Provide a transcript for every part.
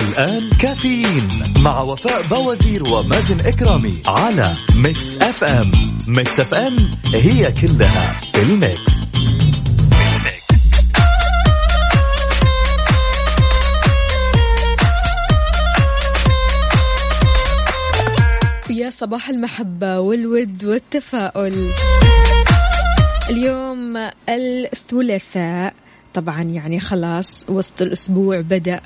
الآن كافيين مع وفاء باوزير ومازن إكرامي على Mix FM. Mix FM هي كلها في ال Mix. يا صباح المحبة والود والتفاؤل. اليوم الثلاثاء. طبعا يعني خلاص وسط الأسبوع بدأ.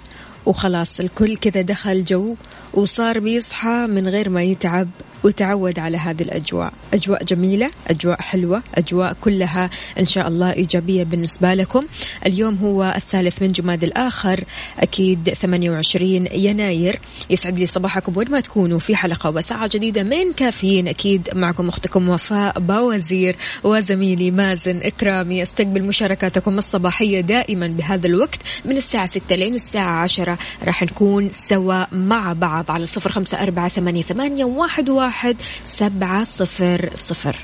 وخلاص الكل كذا دخل جو وصار بيصحى من غير ما يتعب وتعود على هذه الأجواء. أجواء جميلة أجواء حلوة أجواء كلها إن شاء الله إيجابية بالنسبة لكم. اليوم هو الثالث من جماد الآخر أكيد 28 يناير. يسعد لي صباحكم وين ما تكونوا في حلقة وساعة جديدة من كافيين أكيد معكم أختكم وفاء باوزير وزميلي مازن إكرامي. أستقبل مشاركاتكم الصباحية دائما بهذا الوقت من الساعة 6 لين الساعة 10 راح نكون سوا مع بعض على صفر خمسة أربعة ثمانية, ثمانية واحد, واحد سبعة صفر صفر.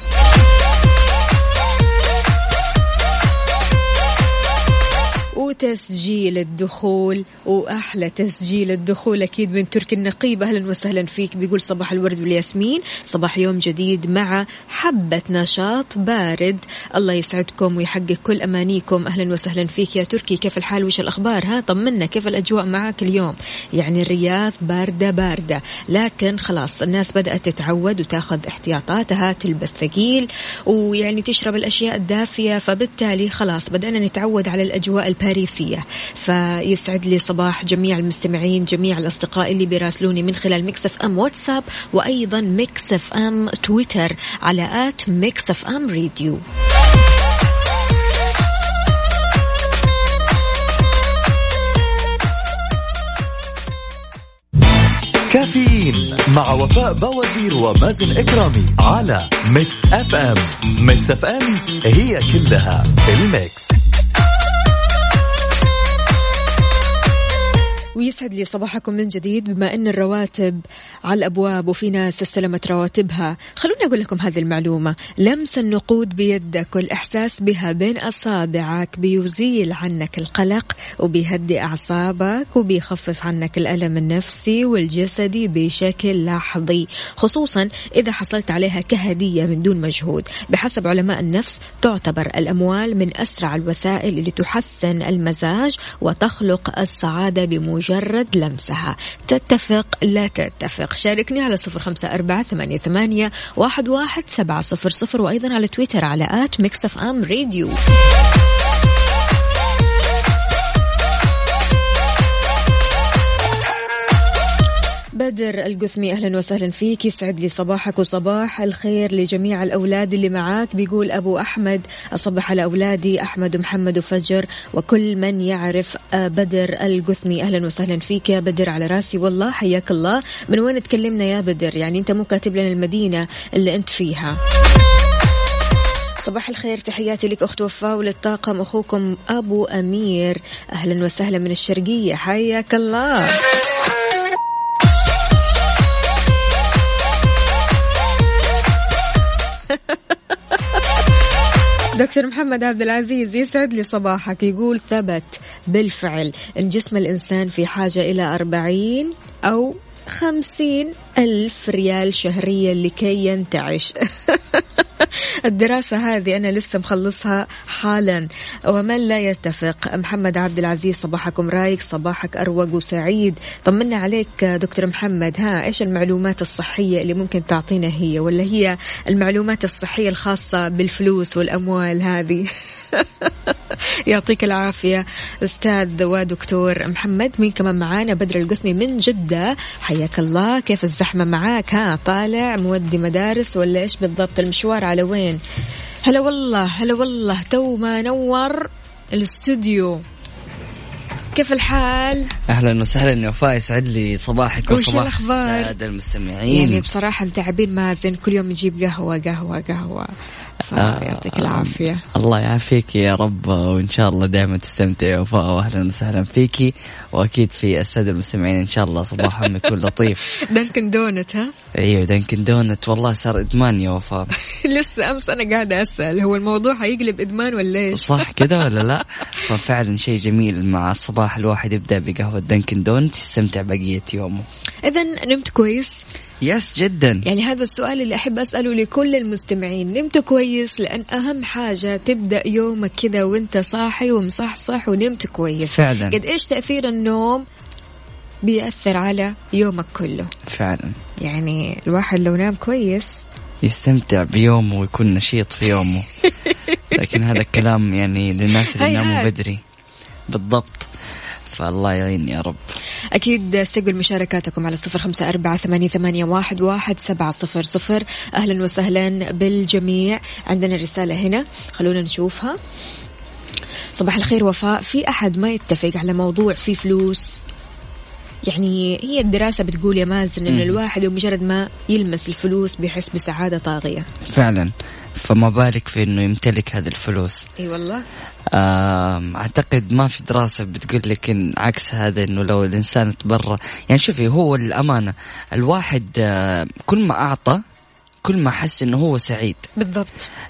وتسجيل الدخول وأحلى تسجيل الدخول أكيد من تركي النقيب. أهلا وسهلا فيك. بيقول صباح الورد والياسمين صباح يوم جديد مع حبة نشاط بارد. الله يسعدكم ويحقق كل أمانيكم. أهلا وسهلا فيك يا تركي. كيف الحال؟ وش الأخبار؟ ها طمنا. كيف الأجواء معك اليوم؟ يعني الرياض باردة باردة. لكن خلاص الناس بدأت تتعود وتاخذ احتياطاتها تلبس ثقيل ويعني تشرب الأشياء الدافية. فبالتالي خلاص بدأنا نتعود على الأجواء البارده باريسية فيسعد لي صباح جميع المستمعين جميع الأصدقاء اللي بيراسلوني من خلال Mix FM واتساب وأيضا Mix FM تويتر على at Mix FM Radio كافيين مع وفاء باوزير ومازن إكرامي على Mix FM Mix FM هي كلها ال Mix ويسعد لي صباحكم من جديد بما أن الرواتب على الأبواب وفي ناس استلمت رواتبها. خلوني أقول لكم هذه المعلومة. لمس النقود بيدك والإحساس بها بين أصابعك بيزيل عنك القلق وبيهدي أعصابك وبيخفف عنك الألم النفسي والجسدي بشكل لحظي خصوصا إذا حصلت عليها كهدية من دون مجهود. بحسب علماء النفس تعتبر الأموال من أسرع الوسائل اللي تحسن المزاج وتخلق السعادة بموجب مجرد لمسها. تتفق لا تتفق. شاركني على صفر خمسة أربعة ثمانية, ثمانية واحد, واحد سبعة صفر صفر وأيضا على تويتر على at Mix FM Radio بدر القثمي أهلا وسهلا فيك. يسعد لي صباحك وصباح الخير لجميع الأولاد اللي معاك. بيقول أبو أحمد أصبح على أولادي أحمد ومحمد وفجر وكل من يعرف بدر القثمي. أهلا وسهلا فيك يا بدر على راسي. والله حياك الله. من وين تكلمنا يا بدر؟ يعني أنت مو كاتب لنا المدينة اللي أنت فيها. صباح الخير. تحياتي لك أخت وفاء وللطاقم أخوكم أبو أمير. أهلا وسهلا من الشرقية. حياك الله. دكتور محمد عبد العزيز يسعد لي صباحك. يقول ثبت بالفعل إن جسم الإنسان في حاجة إلى أربعين أو خمسين ألف ريال شهريا لكي ينتعش. الدراسة هذه أنا لسه مخلصها حالا. ومن لا يتفق؟ محمد عبد العزيز صباحكم رايق صباحك أروق وسعيد. طمنا عليك دكتور محمد. ها إيش المعلومات الصحية اللي ممكن تعطينا هي؟ ولا هي المعلومات الصحية الخاصة بالفلوس والأموال هذه؟ يعطيك العافية أستاذ ودكتور محمد مين كمان معانا؟ بدر القثمي من جدة. حياك الله. كيف الزحمة معاك؟ ها طالع مودي مدارس ولا إيش بالضبط؟ المشوار على وين؟ هلا والله هلا والله تو ما نور الاستوديو. كيف الحال؟ أهلا وسهلا يا وفاء يسعد لي صباحك وصباح الأخبار؟ السادة المستمعين. يعني بصراحة متعبين مازن كل يوم يجيب قهوة قهوة قهوة. فيعطيك العافية الله يعافيك يا رب وإن شاء الله دائما تستمتع يا وفاء واهلا وسهلا فيكي وأكيد في السادة المستمعين إن شاء الله صباحهم يكون لطيف Dunkin' Donuts ها؟ أيوه Dunkin' Donuts والله صار إدمان يا وفاء لسه أمس أنا قاعدة أسأل هو الموضوع هيقلب إدمان ولا إيش؟ صح كذا ولا لا؟ ففعلا شيء جميل مع الصباح الواحد يبدأ بقهوة Dunkin' Donuts يستمتع بقية يومه إذا نمت كويس؟ يس جدا. يعني هذا السؤال اللي أحب أسأله لكل المستمعين. نمت كويس لأن أهم حاجة تبدأ يومك كذا وأنت صاحي ومصحصح ونمت كويس. فعلا. قد إيش تأثير النوم بيأثر على يومك كله؟ فعلا. يعني الواحد لو نام كويس يستمتع بيومه ويكون نشيط في يومه. لكن هذا الكلام يعني للناس اللي هيهات. ناموا بدري. بالضبط. فالله يعين يا رب. أكيد استقبل مشاركاتكم على صفر خمسة أربعة ثمانية, ثمانية واحد, واحد سبعة صفر صفر. أهلا وسهلا بالجميع. عندنا رسالة هنا خلونا نشوفها. صباح الخير وفاء. في أحد ما يتفق على موضوع فيه فلوس؟ يعني هي الدراسة بتقول يا مازن إن. الواحد بمجرد ما يلمس الفلوس بيحس بسعادة طاغية. فعلا. فما بالك في إنه يمتلك هذه الفلوس. إي والله. أعتقد ما في دراسة بتقول لك إن عكس هذا إنه لو الإنسان تبرع يعني شوفي هو الأمانة الواحد كل ما أعطى كل ما حس إنه هو سعيد. بالضبط.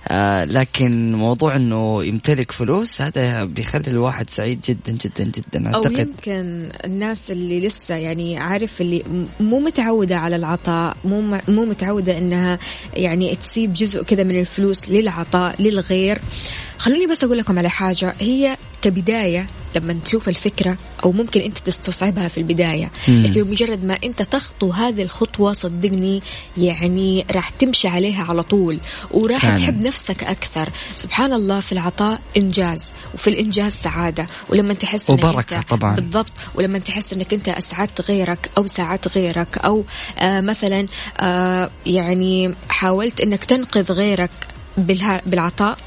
آه لكن موضوع إنه يمتلك فلوس هذا بيخلي الواحد سعيد جدا جدا جدا أو أعتقد. يمكن الناس اللي لسه يعني عارف اللي مو متعودة على العطاء مو مو متعودة إنها يعني تسيب جزء كذا من الفلوس للعطاء للغير. خلوني بس أقول لكم على حاجة هي كبداية لما تشوف الفكرة أو ممكن أنت تستصعبها في البداية مم. لكن مجرد ما أنت تخطو هذه الخطوة صدقني يعني راح تمشي عليها على طول وراح فعلاً. تحب نفسك أكثر سبحان الله في العطاء إنجاز وفي الإنجاز سعادة ولما تحس إنك وبركة أنت طبعاً. بالضبط ولما تحس إنك أنت أسعدت غيرك أو ساعدت غيرك أو آه مثلا آه يعني حاولت إنك تنقذ غيرك بالعطاء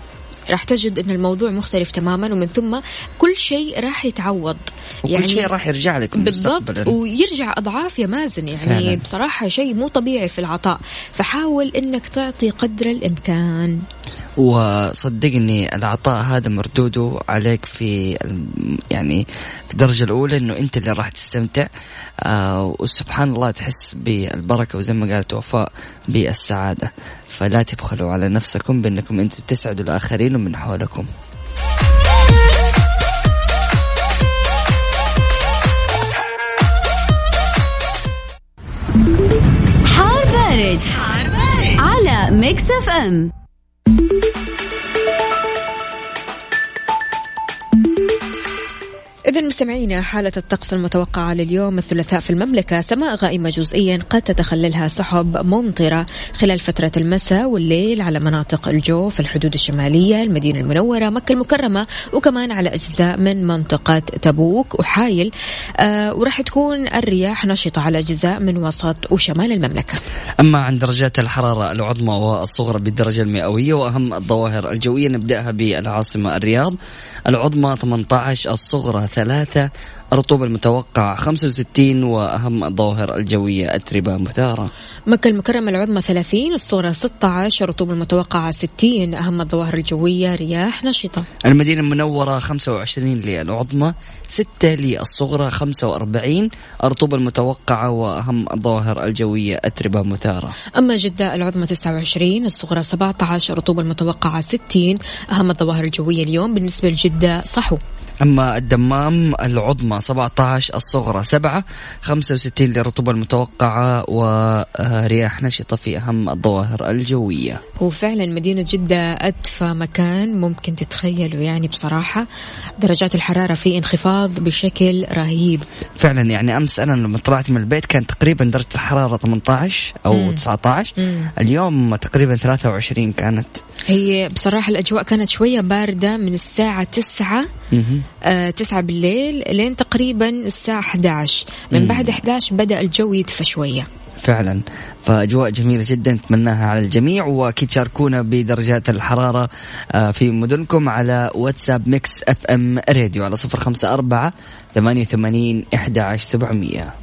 راح تجد إن الموضوع مختلف تماما ومن ثم كل شيء راح يتعوض وكل شيء راح يرجع لك بالضبط ويرجع أضعاف يا مازن يعني فعلاً. فعلا. بصراحة شيء مو طبيعي في العطاء فحاول إنك تعطي قدر الإمكان وصدقني العطاء هذا مردوده عليك في يعني في الدرجة الأولى إنه أنت اللي راح تستمتع. آه وسبحان الله تحس بالبركة وزي ما قالت وفاء بالسعادة. فلا تبخلوا على نفسكم بأنكم أنتم تسعدوا الآخرين ومن حولكم. حار بارد, على Mix FM. إذا مستمعينا حالة الطقس المتوقعة لليوم الثلاثاء في المملكة سماء غائمة جزئيا قد تتخللها سحب ممطرة خلال فترة المساء والليل على مناطق الجو في الحدود الشمالية المدينة المنورة مكة المكرمة وكمان على أجزاء من منطقة تبوك وحايل. آه وراح تكون الرياح نشطة على أجزاء من وسط وشمال المملكة. أما عن درجات الحرارة العظمى والصغرى بالدرجة المئوية وأهم الظواهر الجوية نبدأها بالعاصمة الرياض. العظمى 18 الصغرى 3 الرطوبة المتوقعة 65 وأهم الظواهر الجوية أتربة مثارة مكة المكرمة العظمى 30 الصغرى 16 الرطوبة المتوقعة 60 أهم الظواهر الجوية رياح نشطة. المدينة المنورة 25 للعظمى 6 للصغرى 45 الرطوبة المتوقعة وأهم الظواهر الجوية أتربة مثارة أما جدة العظمى 29 الصغرى 17 الرطوبة المتوقعة 60 أهم الظواهر الجوية اليوم بالنسبة لجدة صحو. أما الدمام العظمى 17 الصغرى 7 65 للرطوبة المتوقعة ورياح نشطة في أهم الظواهر الجوية وفعلا مدينة جدة أدفى مكان ممكن تتخيلوا يعني بصراحة درجات الحرارة في انخفاض بشكل رهيب فعلا يعني أمس أنا لما طلعت من البيت كان تقريبا درجة الحرارة 18 أو مم. 19 مم. اليوم تقريبا 23 كانت هي بصراحة الأجواء كانت شوية باردة من الساعة 9 مهم. آه 9 بالليل لين تقريبا الساعة 11 من. بعد 11 بدأ الجو يدفى شوية. فعلا. فأجواء جميلة جدا نتمناها على الجميع وأكيد شاركونا بدرجات الحرارة آه، في مدنكم على واتساب Mix FM Radio على صفر خمسة أربعة ثمانية ثمانين إحدى عشر سبعمية.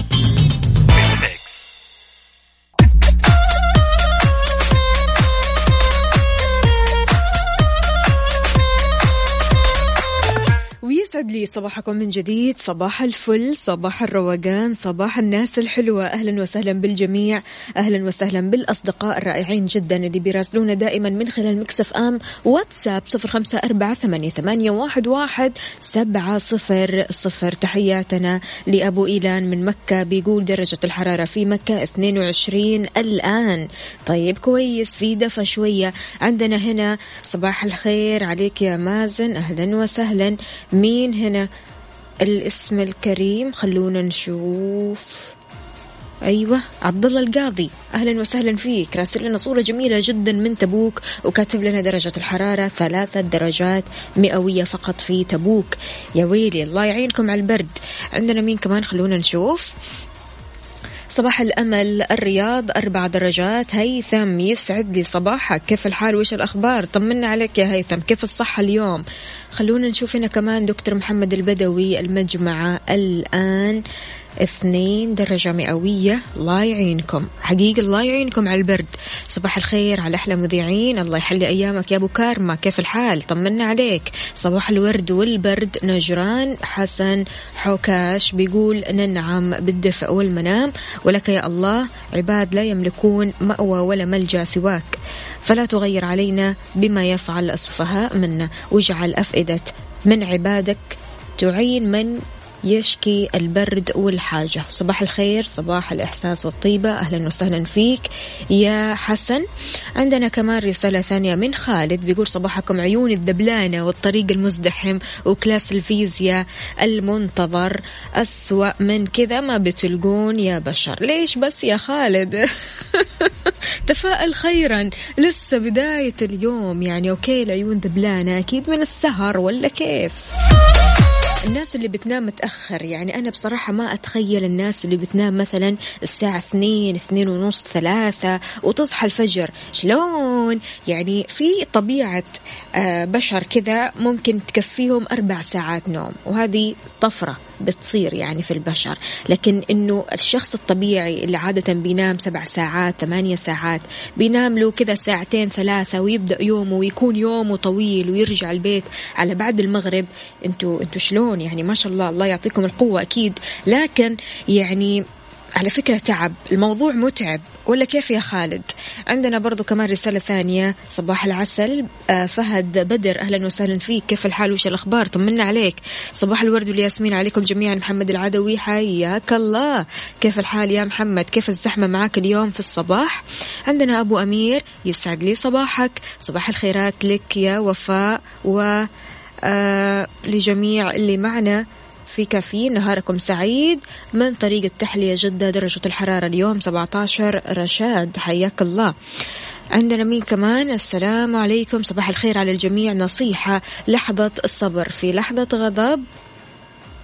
لي صباحكم من جديد. صباح الفل صباح الروقان صباح الناس الحلوة. أهلا وسهلا بالجميع. أهلا وسهلا بالأصدقاء الرائعين جدا اللي بيراسلونا دائما من خلال مكسف أم. واتساب صفر خمسة أربعة ثمانية واحد, واحد سبعة صفر صفر. تحياتنا لأبو إيلان من مكة بيقول درجة الحرارة في مكة 22 الآن. طيب كويس في دفى شوية عندنا هنا. صباح الخير عليك يا مازن. أهلا وسهلا. مين هنا الاسم الكريم خلونا نشوف. أيوه عبد الله القاضي. أهلا وسهلا فيك. راسل لنا صورة جميلة جدا من تبوك وكاتب لنا درجه الحرارة ثلاثة درجات مئوية فقط في تبوك. يا ويلي الله يعينكم على البرد. عندنا مين كمان؟ خلونا نشوف. صباح الأمل الرياض أربع درجات. هيثم يسعد لي صباحك. كيف الحال؟ وش الأخبار؟ طمنا عليك يا هيثم. كيف الصحة اليوم؟ خلونا نشوف هنا كمان دكتور محمد البدوي المجمعة الآن. اثنين درجة مئوية. الله يعينكم. حقيقة الله يعينكم على البرد. صباح الخير على أحلى مذيعين. الله يحلي أيامك يا أبو كارما. كيف الحال؟ طمنا عليك. صباح الورد والبرد. نجران حسن حوكاش بيقول ننعم بالدفء والمنام. ولك يا الله عباد لا يملكون مأوى ولا ملجأ سواك. فلا تغير علينا بما يفعل السفهاء منا. واجعل أفئدة من عبادك تعين من يشكي البرد والحاجة. صباح الخير صباح الإحساس والطيبة. أهلا وسهلا فيك يا حسن. عندنا كمان رسالة ثانية من خالد بيقول صباحكم عيون الدبلانة والطريق المزدحم وكلاس الفيزياء المنتظر أسوأ من كذا ما بتلقون يا بشر. ليش بس يا خالد؟ تفائل خيرا. لسه بداية اليوم يعني أوكي العيون دبلانة أكيد من السهر ولا كيف؟ الناس اللي بتنام متأخر يعني أنا بصراحة ما أتخيل الناس اللي بتنام مثلا الساعة اثنين اثنين ونص ثلاثة وتصحى الفجر. شلون؟ يعني في طبيعة آه، بشر كذا ممكن تكفيهم أربع ساعات نوم وهذه طفرة. بتصير يعني في البشر. لكن إنه الشخص الطبيعي اللي عادة بينام سبع ساعات ثمانية ساعات بينام له كذا ساعتين ثلاثة ويبدأ يومه ويكون يومه طويل ويرجع البيت على بعد المغرب أنتوا أنتوا شلون؟ يعني ما شاء الله الله يعطيكم القوة أكيد. لكن يعني على فكرة تعب الموضوع متعب. ولا كيف يا خالد؟ عندنا برضو كمان رسالة ثانية. صباح العسل. آه فهد بدر أهلا وسهلا فيك. كيف الحال؟ وش الأخبار؟ طمنا عليك. صباح الورد والياسمين عليكم جميعا. محمد العدوي حياك الله. كيف الحال يا محمد؟ كيف الزحمة معك اليوم في الصباح؟ عندنا أبو أمير يسعد لي صباحك. صباح الخيرات لك يا وفاء و آه لجميع اللي معنا. في كافيين نهاركم سعيد. من طريق التحلية جدة درجة الحرارة اليوم 17 رشاد حياك الله. عندنا مين كمان؟ السلام عليكم. صباح الخير على الجميع. نصيحة لحظة الصبر. في لحظة غضب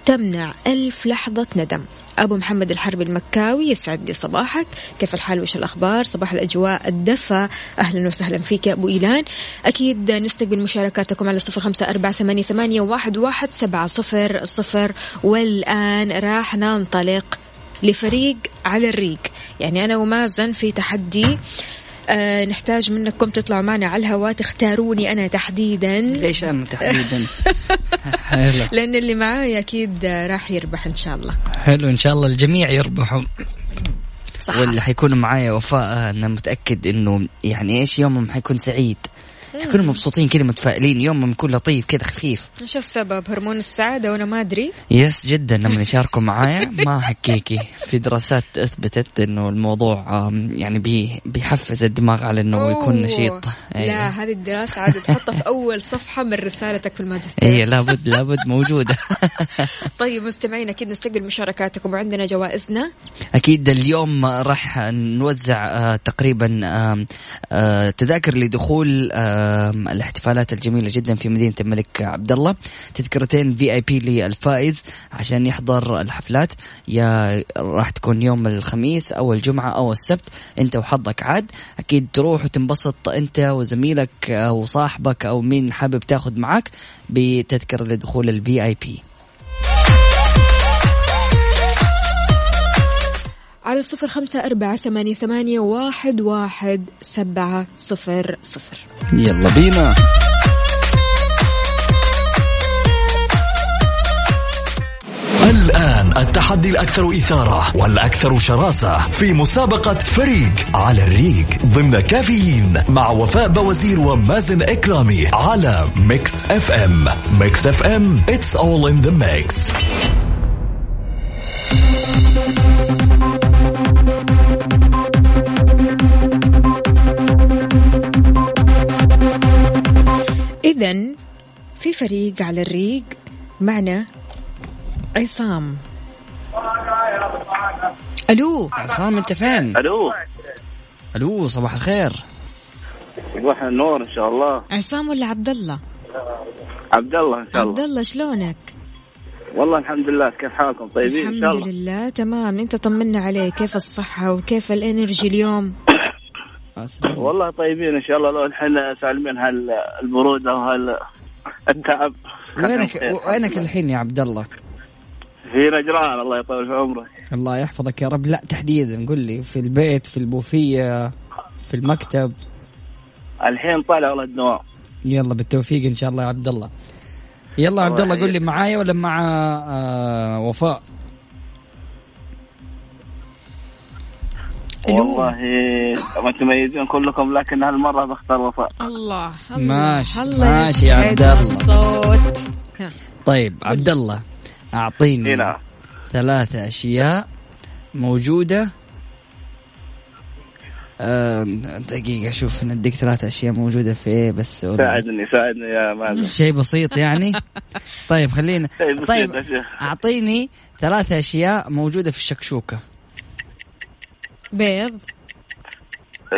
تمنع ألف لحظة ندم. أبو محمد الحربي المكاوي يسعد لي صباحك. كيف الحال؟ وش الأخبار؟ صباح الأجواء الدفى. أهلا وسهلا فيك يا أبو إيلان. أكيد نستقبل مشاركاتكم على صفر خمسة أربعة ثمانية, ثمانية واحد, واحد سبعة صفر صفر. والآن راح ننطلق لفريق على الريق. يعني أنا ومازن في تحدي. آه نحتاج منكم تطلعوا معنا على الهواء تختاروني أنا تحديدا. ليش أنا تحديدا؟ لأن اللي معاي أكيد راح يربح إن شاء الله. حلو إن شاء الله الجميع يربحوا. صح. واللي حيكونوا معايا وفاء أنا متأكد إنه يعني إيش يومهم حيكون سعيد. حيكونوا مبسوطين كذا متفائلين. يومهم يكون لطيف كذا خفيف. شو السبب هرمون السعادة وأنا ما أدري. يس جدا. لما يشاركوا معايا ما حكيكي في دراسات أثبتت إنه الموضوع يعني بي بيحفز الدماغ على إنه يكون. نشيط. لا أيوة. هذه الدراسة عاد تحطها في أول صفحة من رسالتك في الماجستير. هي لابد لابد موجودة. طيب مستمعين أكيد نستقبل مشاركاتكم. وعندنا جوائزنا. أكيد اليوم راح نوزع آه، تقريبا آه، تذاكر لدخول آم، الاحتفالات الجميلة جدا في مدينة الملك عبد الله تذكرتين في اي بي للفائز عشان يحضر الحفلات. يا راح تكون يوم الخميس أو الجمعة أو السبت. أنت وحظك عاد. أكيد تروح وتنبسط أنت وزميلك أو صاحبك أو مين حابب تاخذ معك بتذكرة لدخول ال VIP على صفر خمسة أربعة ثمانية, ثمانية واحد, واحد سبعة صفر صفر. يلا بينا. الآن التحدي الأكثر إثارة والأكثر شراسة في مسابقة فريق على الريق ضمن كافيين مع وفاء بوزير ومازن إكرامي على Mix FM. Mix FM it's all in the mix. إذا في فريق على الريق معنا عصام. ألو. عصام أنت فين؟ ألو. ألو صباح الخير. صباح النور إن شاء الله. عصام ولا عبد الله؟ عبد الله إن شاء عبد الله. الله شلونك؟ والله الحمد لله كيف حالكم؟ طيبين إن شاء الحمد الله لله تمام. أنت طمنا عليك كيف الصحة وكيف الإنرجي اليوم؟ والله طيبين إن شاء الله لو الحين سالمين هالبروده وهال التعب. وينك وينك الحين يا عبد الله؟ في نجران الله يطول في عمرك الله يحفظك يا رب. لا تحديدا قل لي في البيت في البوفيه في المكتب. الحين طالع والله الدوام. يلا بالتوفيق إن شاء الله يا عبد الله. يلا عبد الله قل لي معايا ولا مع آه وفاء؟ والله متميزين كلكم لكن هالمرة بختار وفاء. الله الله ماشي، الله ماشي يا عبد الله. الصوت. طيب عبد الله أعطيني هنا ثلاثة أشياء موجودة. آه دقيقة شوف نديك ثلاثة أشياء موجودة في إيه بس ساعدني ساعدني يا مازن شيء بسيط يعني. طيب خلينا طيب يا شيخ. أعطيني ثلاثة أشياء موجودة في الشكشوكة. بيض.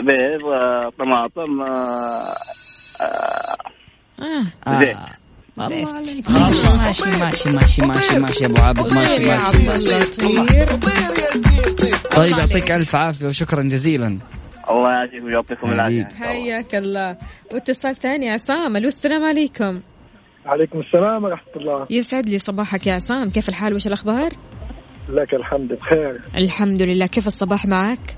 بيض آه، طماطم آه، آه. آه. زين. الله عليك. ماشي ماشي ماشي ماشي ماشي ماشي يا أبو عابد ماشي ماشي ماشي. طيب يعطيك ألف عافية وشكرا جزيلا. الله يعافيك ويعطيكم العافية. حياك الله. واتصال ثاني عصام. ألو السلام عليكم. عليكم السلام ورحمة الله. يسعد لي صباحك يا عصام. كيف الحال؟ وش الأخبار؟ لك الحمد بخير. الحمد لله. كيف الصباح معك؟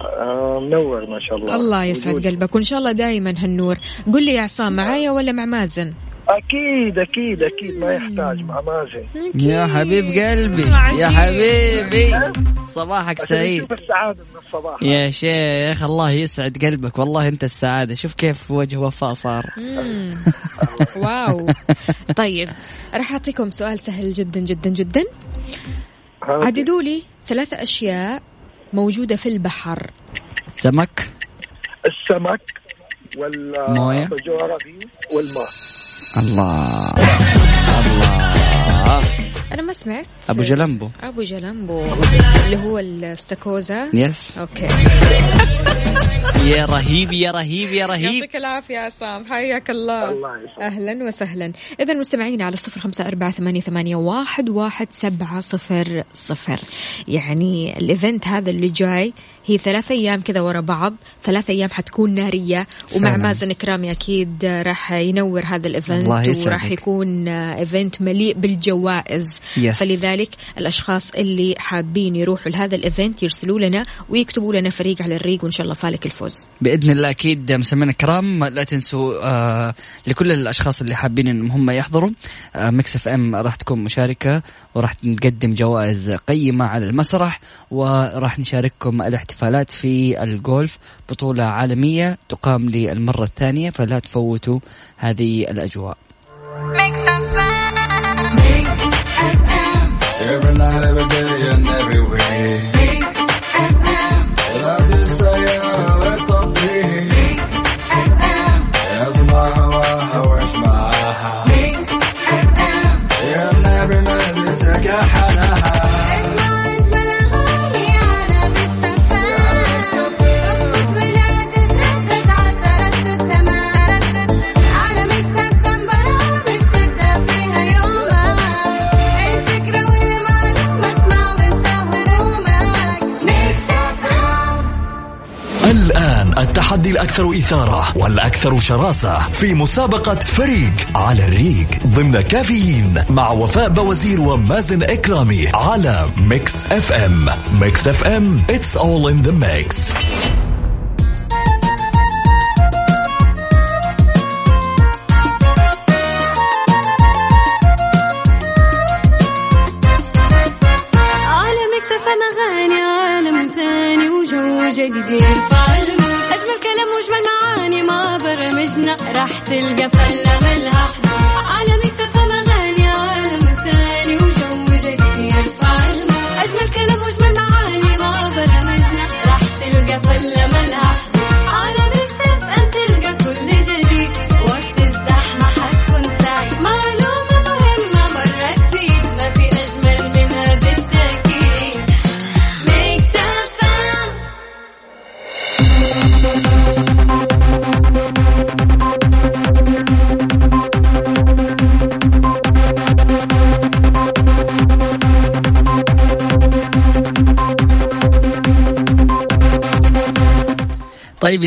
آه منور ما شاء الله. الله يسعد وجود. قلبك. وإن شاء الله دائما هالنور. قل لي يا عصام معايا ولا مع مازن؟ أكيد أكيد أكيد. ما يحتاج مع مازن. يا حبيب قلبي يا حبيبي. صباحك عشان سعيد. يشوف السعادة من الصباح. يا شيخ الله يسعد قلبك. والله أنت السعادة. شوف كيف وجه وفاء صار. واو. طيب راح أعطيكم سؤال سهل جدا جدا جدا. عددوا لي ثلاثة أشياء موجودة في البحر. سمك. السمك موية. والبجورة دي والماء. الله. الله. أنا ما سمعت. أبو جلمبو أبو جلمبو اللي هو الاستاكوزا yes okay. يا رهيب يا رهيب يا رهيب يعطيك العافية يا عصام حياك الله الله. أهلا وسهلا إذا مستمعين على صفر خمسة أربعة ثمانية, ثمانية واحد, واحد سبعة صفر صفر يعني ال event هذا اللي جاي هي ثلاث أيام كذا ورا بعض ثلاث أيام حتكون نارية ومع فعلاً. مازن كرامي أكيد راح ينور هذا ال event الله. وراح يكون event مليء بالجوائز Yes. فلذلك الأشخاص اللي حابين يروحوا لهذا ال event يرسلوا لنا ويكتبوا لنا فريق على الريق وإن شاء الله فالك الفوز. بإذن الله أكيد مستمعينا الكرام. لا تنسوا آه لكل الأشخاص اللي حابين انهم هم يحضروا آه Mix FM راح تكون مشاركة وراح نقدم جوائز قيمة على المسرح وراح نشارككم الاحتفالات في الجولف بطولة عالمية تقام للمرة الثانية فلا تفوتوا هذه الأجواء. Every night, every day, التحدي الأكثر إثارة والأكثر شراسة في مسابقة فريق على الريق ضمن كافيين مع وفاء بوزير ومازن إكرامي على Mix FM. Mix FM it's all in the mix. تلقى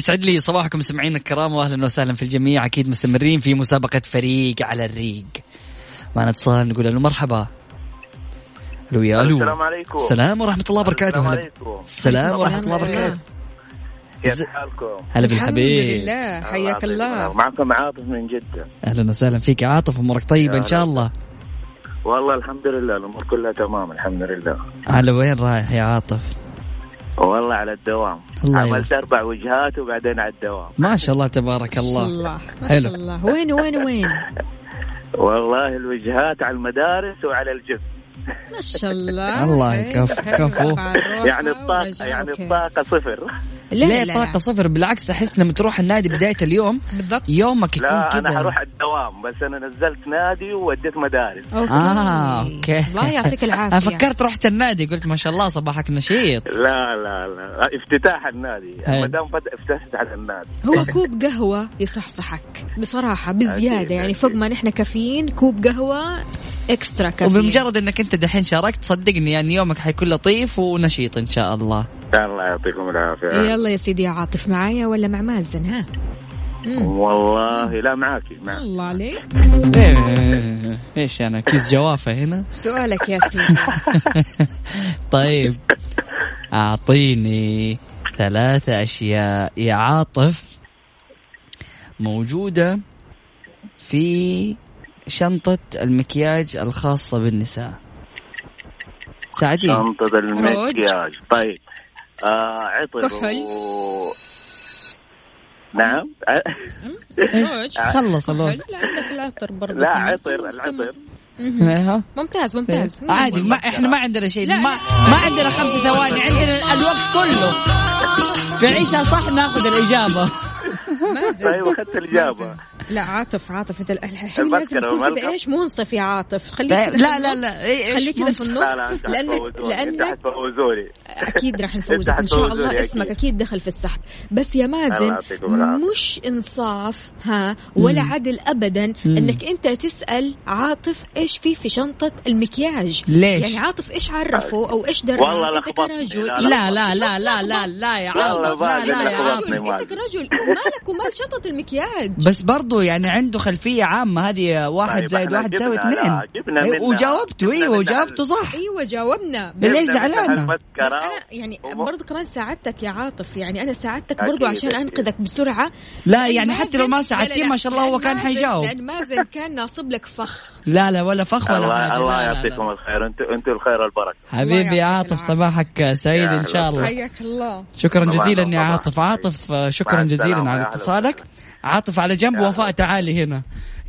يسعد لي صباحكم سمعين الكرام واهلا وسهلا في الجميع. أكيد مستمرين في مسابقة فريق على الريق. معنا اتصال نقول له مرحبا. ألو يا ألو. السلام عليكم. السلام ورحمة الله وبركاته. السلام هلا. عليكم. السلام ورحمة الله وبركاته. كيف حالكم؟ هلا الحمد بالحبيب لله. حياك الله معكم عاطف من جدة. أهلا وسهلا فيك. عاطف أمورك طيبة إن شاء الله؟ والله الحمد لله الأمور كلها تمام الحمد لله. على وين رايح يا عاطف؟ والله على الدوام الله عملت يوفقك. أربع وجهات وبعدين على الدوام ما شاء الله تبارك ما شاء الله ما حلو. شاء الله وين وين وين والله الوجهات على المدارس وعلى الجسم ما شاء الله الله حلو، يكف- حلو. كفو. يعني الطاقة يعني. الطاقة صفر لا ليه لا طاقة لا. صفر بالعكس أحس لما تروح النادي بداية اليوم. بالضبط. يومك يكون لا أنا كذا حروح الدوام بس أنا نزلت نادي ووديت مدارس. أوكي. آه okay. الله يعطيك العافية. أنا فكرت رحت النادي قلت ما شاء الله صباحك نشيط. لا لا لا افتتاح النادي. ما دام فت- افتتح النادي. هو كوب قهوة يصحصحك بصراحة بزيادة أكيد، يعني. فوق ما نحن كافيين كوب قهوة extra caffeine. وبمجرد إنك أنت دحين شاركت صدقني يعني يومك حيكون لطيف ونشيط إن شاء الله. الله يعطيكم العافية. يلا يا سيدي يا عاطف معايا ولا مع مازن ها؟ مم. والله لا معاكي معك الله عليك. إيه، إيش أنا كيس جوافة هنا؟ سؤالك يا سيدي. طيب أعطيني ثلاثة أشياء. يا عاطف موجودة في شنطة المكياج الخاصة بالنساء. ساعديني. شنطة المكياج. طيب آه عطر كحل. و... نعم روج. خلص الوقت لا عندك العطر برضه لا. عطر. العطر. ممتاز ممتاز عادي ما إحنا ما عندنا شيء ما. ما عندنا خمس ثواني عندنا الوقت كله في عيشها صح ناخذ الإجابة أيوه أخذت الإجابة. لا عاطف عاطف انت الحين لازم تكون كذا. إيش منصف يا عاطف خليك لا كذا لا في لا, النص. لا. إيه- خليك كذا في؟ النص لا لا لانك لأنك أكيد راح نفوزك إن شاء الله أكيد. اسمك أكيد دخل في السحب بس يا الله مازن يعطيكم العافية. مش إنصاف ها ولا عدل ابدا إنك أنت تسأل عاطف إيش في في شنطة المكياج ليش؟ يعني عاطف إيش عرفه أو إيش درى والله أنت. كرجل لا، لا لا لا لا لا لا يا عاطف لا لا يا. عاطف أنت كرجل مالك ومال شنطة المكياج بس برضو يعني عنده خلفية عامة. هذه واحد طيب زائد واحد يساوي اثنين. أيوة، وجاوبته أيوه وجاوبته صح. أيوه جاوبنا. ليش زعلانة؟ بس أنا يعني برضو كمان ساعدتك يا عاطف. يعني أنا ساعدتك برضو عشان أكيد. أنقذك بسرعة. لا لأن يعني حتى لو ما ساعدتيه ما شاء الله هو لأن كان حيجاوب. لأن مازن كان ناصب لك فخ. لا لا ولا فخ ولا الله حاجة. الله. يعطيكم الخير. أنتم أنتم الخير والبركة. حبيبي عاطف. صباحك سعيد إن شاء الله. حياك الله. شكرا جزيلا يا. عاطف. عاطف شكرا جزيلا على اتصالك. عاطف على جنب يا وفاء أهلا. تعالي هنا.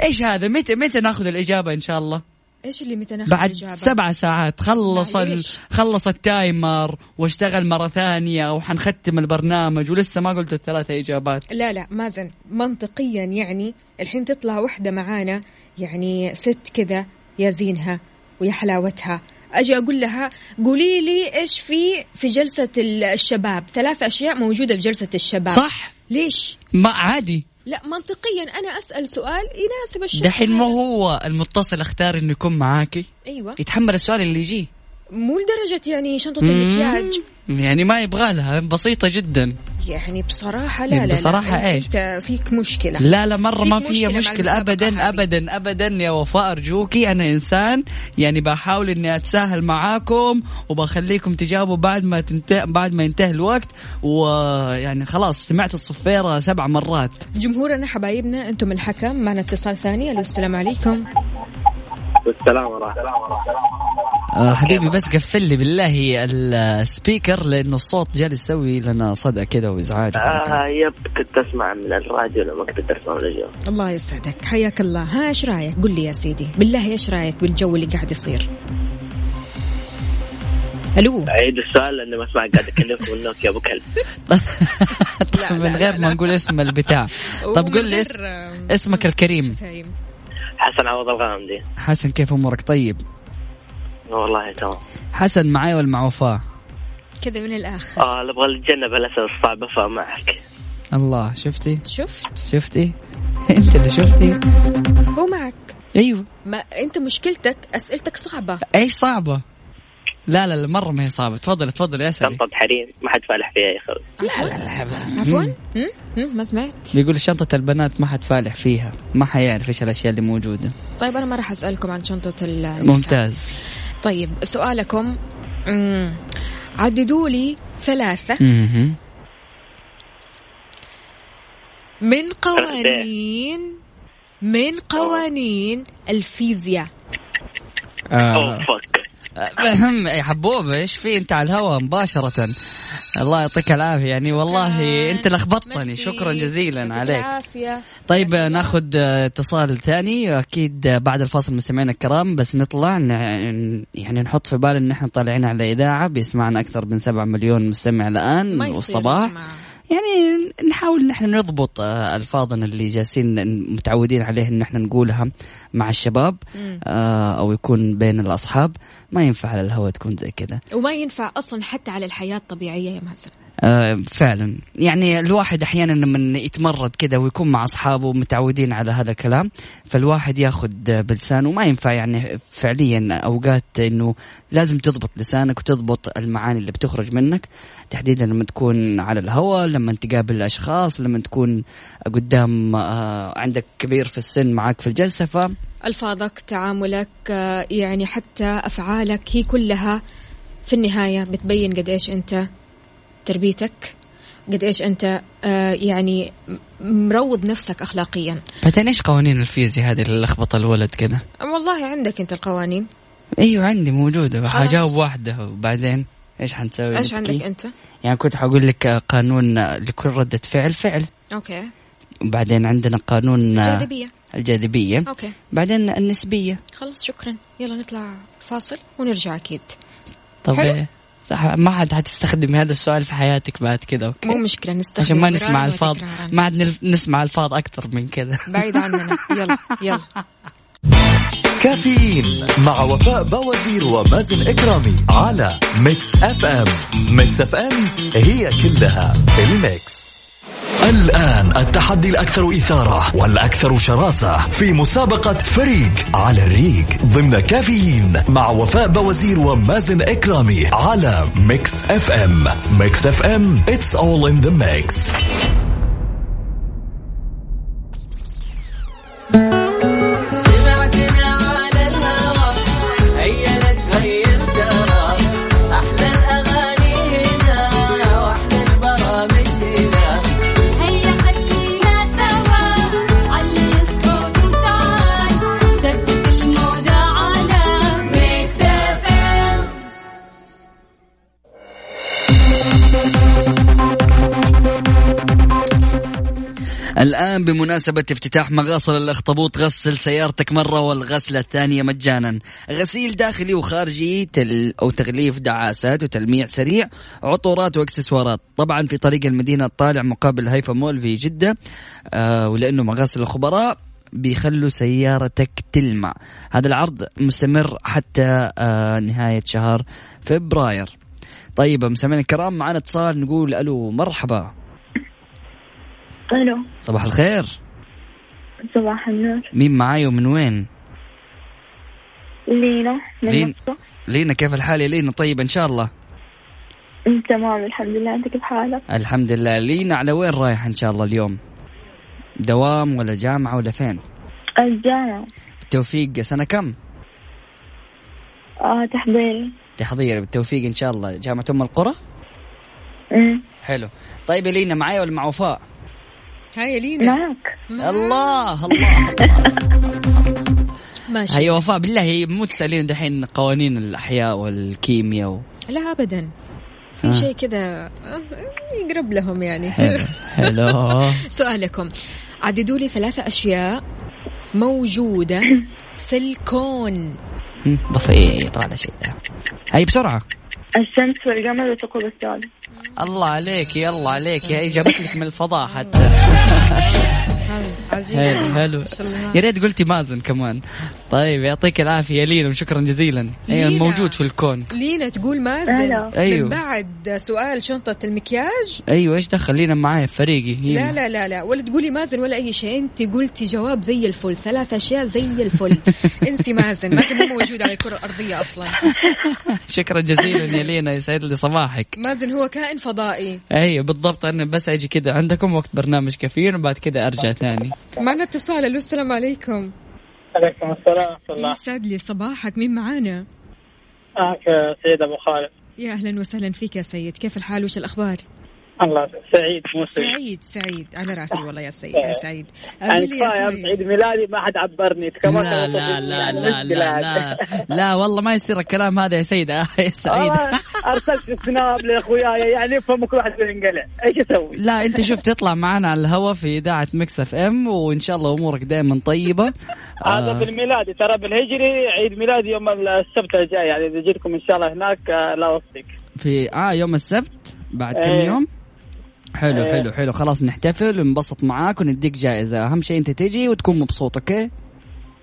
إيش هذا؟ متى متى ناخذ الإجابة إن شاء الله؟ إيش اللي متى ناخذ بعد الإجابة؟ سبع ساعات. خلص ال... خلص التايمر واشتغل مرة ثانية وحنختم البرنامج ولسه ما قلت الثلاثة إجابات. لا لا مازن منطقيا يعني الحين تطلع وحدة معانا يعني ست كذا يا زينها ويا حلاوتها. أجي أقول لها قولي لي إيش في في جلسة ال- الشباب. ثلاث أشياء موجودة في جلسة الشباب. صح؟ ليش؟ ما عادي. لا منطقيا أنا أسأل سؤال يناسب الشخص دحين هذا. هو المتصل أختار إنه يكون معاكي؟ أيوه. يتحمل السؤال اللي يجيه. مو لدرجة يعني شنطة المكياج. يعني ما يبغى لها بسيطة جدا. يعني بصراحة لا لا بصراحة لا إيش؟ انت فيك مشكلة. لا لا مرة فيك ما فيها مشكلة مشكلة. هذه. أبدا أبدا يا وفاء أرجوكي. أنا إنسان يعني بحاول إني أتساهل معاكم وبخليكم تجاوبوا بعد ما تنتهي بعد ما ينتهي الوقت. ويعني خلاص سمعت الصفيرة سبع مرات. جمهورنا حبايبنا أنتم الحكم. معنا اتصال ثاني. ألو السلام عليكم. والسلام ورحمة الله. آه حبيبي بس قفل لي بالله السبيكر لأنه الصوت جالس يسوي لنا صدى كذا وإزعاج. آه يب كنت اسمع من الراديو لما كنت اسمع من الجو الله يسعدك. حياك الله. ها إيش رأيك؟ قل لي يا سيدي. بالله إيش رأيك بالجو اللي قاعد يصير؟ ألو؟ عيد السؤال لأني ما أسمع قاعد اكلمكم من نوكيا أبو كلب. من غير ما نقول اسم البتاع. طب قل لي اسم اسمك الكريم. حسن عوض الغامدي. حسن كيف أمورك؟ طيب. والله تمام حسن معايا ولا مع وفاء؟ كذا من الآخر. آه نبغى نتجنب الاسئله الصعبه فمعك الله شفتي؟ شفت؟ شفتي؟ أنت اللي شفتي؟ هو معك. أيوه. ما أنت مشكلتك أسئلتك صعبة. إيش صعبة؟ لا لا لا مرة ما هي صعبة. تفضل تفضل يا سيدي شنطه حريم ما حد فالح فيها يا أخوي. عفوا. هم؟ هم؟ ما سمعت. بيقول شنطة البنات ما حد فالح فيها. ما حيعرف إيش الأشياء اللي موجودة. طيب أنا ما راح أسألكم عن شنطة النساء. ممتاز. طيب سؤالكم. عددوا لي ثلاثة مهم. من قوانين من قوانين الفيزياء آه. أهم يا حبوب إيش في؟ أنت على الهواء مباشرة. الله يعطيك العافية. يعني والله أنت لخبطتني. شكرا جزيلا عليك. العافية. طيب ناخذ اتصال ثاني. أكيد بعد الفاصل مستمعينا الكرام بس نطلع يعني نحط في بالنا إن إحنا طالعين على إذاعة بيسمعنا أكثر من 7 مليون مستمع الآن. والصباح. يعني نحاول ان إحنا نضبط آه، ألفاظنا اللي جالسين متعودين عليه ان إحنا نقولها مع الشباب آه، أو يكون بين الأصحاب. ما ينفع على الهواء تكون زي كذا. وما ينفع أصلا حتى على الحياة الطبيعية يا مازن. آه، فعلا. يعني الواحد أحيانا لما يتمرد كذا ويكون مع أصحابه متعودين على هذا الكلام فالواحد ياخذ بلسانه. ما ينفع يعني فعليا أوقات إنه لازم تضبط لسانك وتضبط المعاني اللي بتخرج منك. تحديدا لما تكون على الهواء لما تقابل اشخاص لما تكون قدام آه، عندك كبير في السن معك في الجلسة ف ألفاظك تعاملك آه، يعني حتى أفعالك هي كلها في النهاية بتبين قد إيش أنت تربيتك؟ قد إيش أنت آه، يعني مروض نفسك اخلاقيا؟ بعدين إيش قوانين الفيزياء هذه اللي لخبط الولد كذا والله عندك أنت القوانين. أيوه عندي موجودة. حجاوب واحدة وبعدين إيش حنسوي؟ إيش؟ عندك أنت؟ يعني كنت حقول لك قانون لكل ردة فعل فعل. okay. وبعدين عندنا قانون جاذبيه الجاذبية. okay. بعدين النسبية. خلاص شكرا. يلا نطلع فاصل ونرجع أكيد. طب. إيه؟ صح ما حد حتستخدم هذا السؤال في حياتك بعد كذا okay؟ مو مشكلة نستخدم عشان ما نسمع ألفاظ. ما عاد نل- نسمع ألفاظ أكثر من كذا بعيد عننا. يلا يلا. كافيين مع وفاء بوازير ومازن إكرامي على Mix FM. Mix FM هي كلها ال mix. الآن التحدي الأكثر إثارة والأكثر شراسة في مسابقة فريق على الريق ضمن كافيين مع وفاء بوازير ومازن إكرامي على Mix FM. Mix FM it's all in the mix. الآن بمناسبة افتتاح مغاصل الأخطبوط غسل سيارتك مرة والغسلة الثانية مجانا. غسيل داخلي وخارجي تل أو تغليف دعاسات وتلميع سريع عطورات وإكسسوارات. طبعا في طريق المدينة الطالع مقابل هيفا مول في جدة آه ولأنه مغاسل الخبراء بيخلوا سيارتك تلمع. هذا العرض مستمر حتى آه نهاية شهر فبراير. طيب مستمعينا الكرام معنا اتصال نقول ألو مرحبا. ألو. صباح الخير. صباح النور. مين معاي ومن وين؟ لينا من لين لينا كيف الحال يا لينا؟ طيب إن شاء الله. تمام الحمد لله. أنت كيف حالك؟ الحمد لله. لينا على وين رايح إن شاء الله اليوم؟ دوام ولا جامعة ولا فين؟ الجامعة. بالتوفيق. سنة كم؟ آه تحضيري تحضير. بالتوفيق إن شاء الله. جامعة أم القرى؟ أمم. حلو. طيب يا لينا معايا ولا مع وفاء؟ هاي يا لينا معك الله الله الله. ماشي. هي وفاء بالله مو تسألين دحين قوانين الأحياء والكيمياء و... لا ابدا. في آه. شيء كذا يقرب لهم يعني. حلو حلو. سؤالكم. عددوا لي ثلاثة أشياء موجودة في الكون. مم، بسيط ولا شيء. هاي بسرعة. الشمس والقمر وثقوب الثالث الله عليك يلا عليك. هي جابت لك من الفضاء حتى. عجيب. حلو حلو. شاء الله. يا ريت قلتي مازن كمان. طيب يعطيك العافية يا لينا وشكرا جزيلا. أيوه. موجود في الكون. لينا تقول مازن. هلا. أيوه. من بعد سؤال شنطة المكياج. أيوه إيش دخل لينا معايا في فريقي؟ هي. لا لا لا لا. ولا تقولي مازن ولا أي شيء. أنت قلتي جواب زي الفل. ثلاث أشياء زي الفل. انسي مازن. مازن مو موجود على الكرة الأرضية أصلا. شكرا جزيلا يا لينا يسعد لي صباحك. مازن هو كائن فضائي. أيوه بالضبط. أنا بس أجي كذا. عندكم وقت برنامج كافيين وبعد كذا أرجع ثاني. معنا اتصال ألو السلام عليكم. عليكم السلام ورحمة الله. يسعد لي صباحك مين معانا؟ معك سيد أبو خالد. يا أهلا وسهلا فيك يا سيد كيف الحال؟ وش الأخبار؟ الله سعيد مو سعيد. سعيد سعيد. على راسي والله يا سيد يا سعيد. يعني يا كفاية سعيد. عيد ميلادي ما حد عبرني كمان لا لا لا لا لا لا. لا والله ما يصير الكلام هذا يا سيد آه يا سعيد. آه، أرسلت Snap لأخوياي يعني يفهم كل واحد ينقلع. إيش أسوي؟ لا أنت شوف تطلع معنا على الهواء في إذاعة Mix FM وإن شاء الله أمورك دائما طيبة. هذا آه، بالميلادي ترى بالهجري عيد ميلادي يوم السبت الجاي يعني إذا جيتكم إن شاء الله هناك آه، لا أوصيك. في آه يوم السبت بعد كم إيه. يوم؟ حلو إيه. حلو حلو. خلاص نحتفل وننبسط معاك ونديك جائزة. أهم شيء أنت تجي وتكون مبسوط okay؟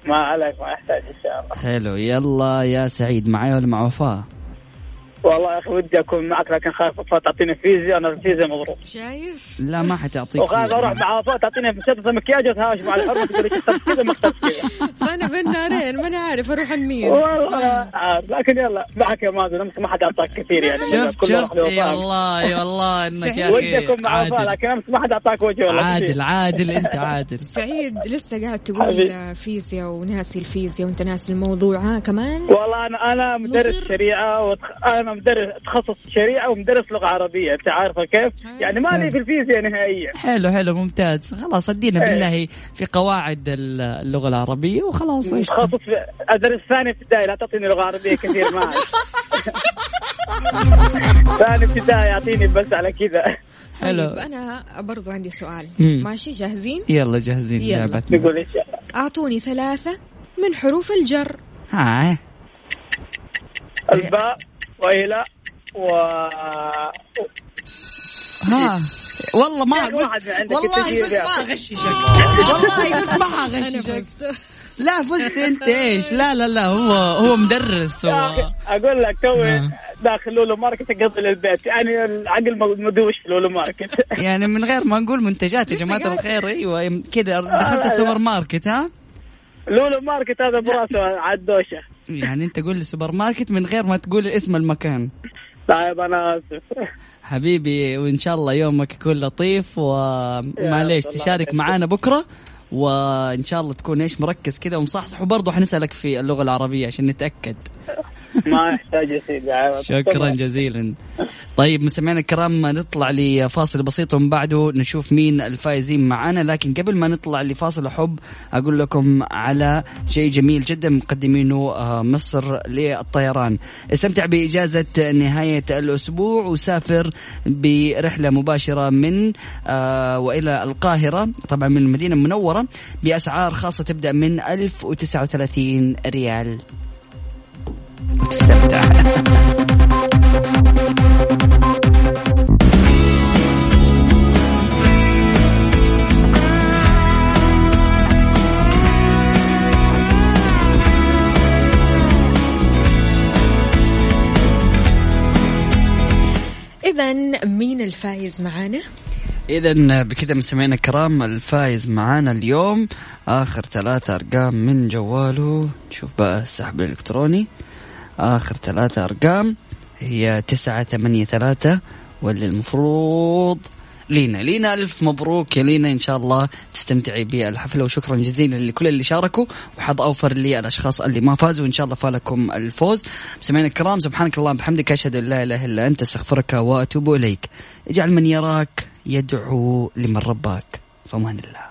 ما عليك ما يحتاج إن شاء الله. حلو. يلا يا سعيد معايا ولا مع وفاء؟ والله يا أخي ودي أكون معك لكن خايف وفاء تعطيني فيزياء أنا الفيزياء مضروب. شايف؟ لا ما حتعطيك وخايف أروح مع وفاء تعطيني مسدس مكياج وتهاوش مع الحرمة تقول لي كذا ما كذا فانا بين نارين ماني عارف أروح عن مين والله عارف لكن يلا معك يا مازن. أمس ما حد أعطاك كثير يعني. شفت شفت. اي. والله اي والله إنك يا ودي أخي أكون مع وفاء عادل لكن أمس ما حد أعطاك وجه والله عادل. عادل أنت عادل. سعيد لسه قاعد تقول. فيزياء وناسي الفيزياء وأنت ناسي الموضوع. ها كمان؟ والله أنا أنا مدرس؟ شريعة وتخ... أنا مدرس تخصص شريعة ومدرس لغة عربية أنت عارفة كيف؟ يعني ما لي في الفيزياء نهائيا. حلو حلو ممتاز. خلاص أدينا إيه. بالله في قواعد اللغة العربية وخلاص في أدرس ثاني ابتدائي لا تعطيني لغة عربية كثير ما. ثاني ابتدائي يعطيني بس على كذا. حلو. طيب أنا برضو عندي سؤال. مم. ماشي جاهزين؟ يلا جاهزين. يلا. لعبتنا. نقول أعطوني ثلاثة من حروف الجر. ها. الباء. وإلى و ها. والله ما يعني قلت والله قلت ما. أغششك. والله قلت ما فزت. لا فزت أنت. إيش؟ لا لا لا هو هو مدرس هو أقول لك توي آه. داخل Lulu Market اقضي للبيت يعني العقل مدوش في Lulu Market. يعني من غير ما نقول منتجات يا جماعة الخير. أيوه كذا دخلت السوبر ماركت ها؟ Lulu Market هذا براسه عدوشه يعني انت قول لي سوبر ماركت من غير ما تقول اسم المكان. طيب أنا آسف. حبيبي وإن شاء الله يومك يكون لطيف ومعليش تشارك. معانا بكرة. وإن شاء الله تكون إيش مركز كذا ومصحصح. وبرضه حنسألك في اللغة العربية عشان نتأكد. ما سيدي. شكرا جزيلا. طيب مستمعينا الكرام نطلع لفاصل بسيط ومن بعده نشوف مين الفائزين معنا. لكن قبل ما نطلع لفاصل احب أقول لكم على شيء جميل جدا مقدمينه آه، مصر للطيران. استمتع بإجازة نهاية الأسبوع وسافر برحلة مباشرة من آه، وإلى القاهرة طبعا من المدينة المنورة. بأسعار خاصة تبدأ من 1039 ريال تستمتع إذا مين الفايز معانا؟ إذا بكذا مستمعينا الكرام الفايز معانا اليوم آخر ثلاثة أرقام من جواله. نشوف بقى السحب الإلكتروني. آخر ثلاثة أرقام هي تسعة ثمانية ثلاثة واللي المفروض لينا. لينا ألف مبروك يا لينا إن شاء الله تستمتعي بالحفلة وشكرا جزيلا لكل اللي شاركوا وحظ أوفر للأشخاص اللي ما فازوا وإن شاء الله فالكم الفوز. سمعنا الكرام سبحانك اللهم بحمدك أشهد أن لا إله إلا أنت أستغفرك وأتوب إليك. اجعل من يراك يدعو لمن رباك فمان الله.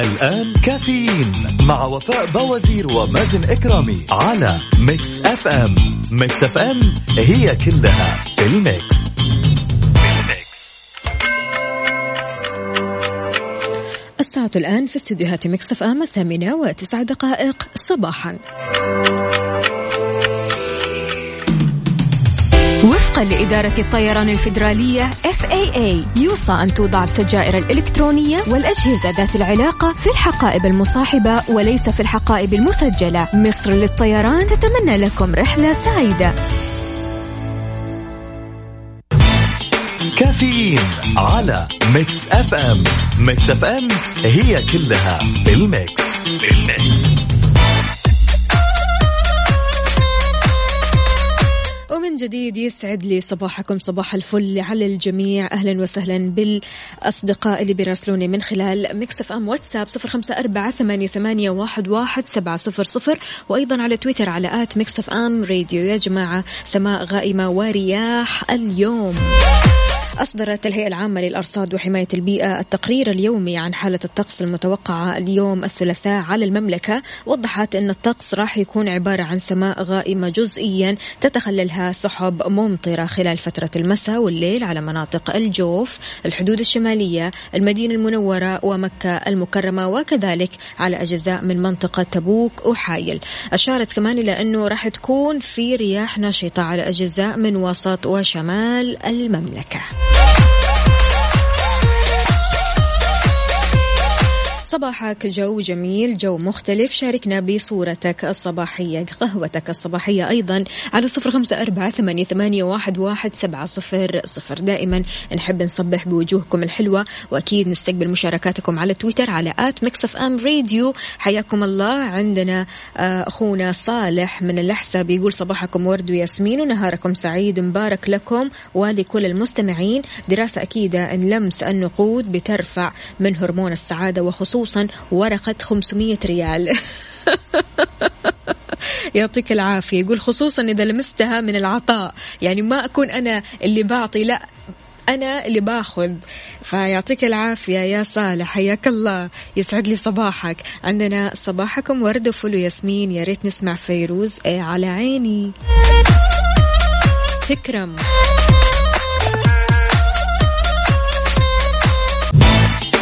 الآن كافيين مع وفاء باوزير ومازن إكرامي على Mix FM Mix FM هي كلها ال mix. الساعة الآن في استديوهات Mix FM الثامنة وتسع دقائق صباحا. وفقا لإدارة الطيران الفيدرالية FAA يوصى أن توضع السجائر الإلكترونية والأجهزة ذات العلاقة في الحقائب المصاحبة وليس في الحقائب المسجلة. مصر للطيران تتمنى لكم رحلة سعيدة. كافيين على Mix FM. Mix FM هي كلها في ال mix ومن جديد يسعد لي صباحكم صباح الفل على الجميع. أهلا وسهلا بالأصدقاء اللي بيراسلوني من خلال Mix FM واتساب صفر خمسة أربعة ثمانية, ثمانية واحد, واحد سبعة صفر صفر وأيضا على تويتر على at Mix FM Radio. يا جماعة سماء غائمة ورياح اليوم. أصدرت الهيئة العامة للأرصاد وحماية البيئة التقرير اليومي عن حالة الطقس المتوقعة اليوم الثلاثاء على المملكة. وضحت أن الطقس راح يكون عبارة عن سماء غائمة جزئيا تتخللها سحب ممطرة خلال فترة المساء والليل على مناطق الجوف الحدود الشمالية المدينة المنورة ومكة المكرمة وكذلك على أجزاء من منطقة تبوك وحايل. أشارت كمان إلى أنه راح تكون في رياح نشطة على أجزاء من وسط وشمال المملكة. صباحك جو جميل جو مختلف. شاركنا بصورتك الصباحية قهوتك الصباحية أيضا على صفر خمسة أربعة ثمانية, ثمانية واحد, واحد سبعة صفر صفر. دائما نحب نصبح بوجوهكم الحلوة وأكيد نستقبل مشاركاتكم على تويتر على at Mix FM Radio. حياكم الله. عندنا أخونا صالح من الأحساء بيقول صباحكم ورد وياسمين ونهاركم سعيد. مبارك لكم ولكل المستمعين. دراسة أكيدة أن لمس النقود بترفع من هرمون السعادة وخصوصا ورقة 500 ريال. يعطيك العافية. يقول خصوصا إذا لمستها من العطاء. يعني ما أكون أنا اللي بعطي لا أنا اللي باخذ. فيعطيك العافية يا صالح. حياك الله. يسعد لي صباحك. عندنا صباحكم ورد وفل وياسمين. يا ريت نسمع فيروز إيه على عيني. تكرم.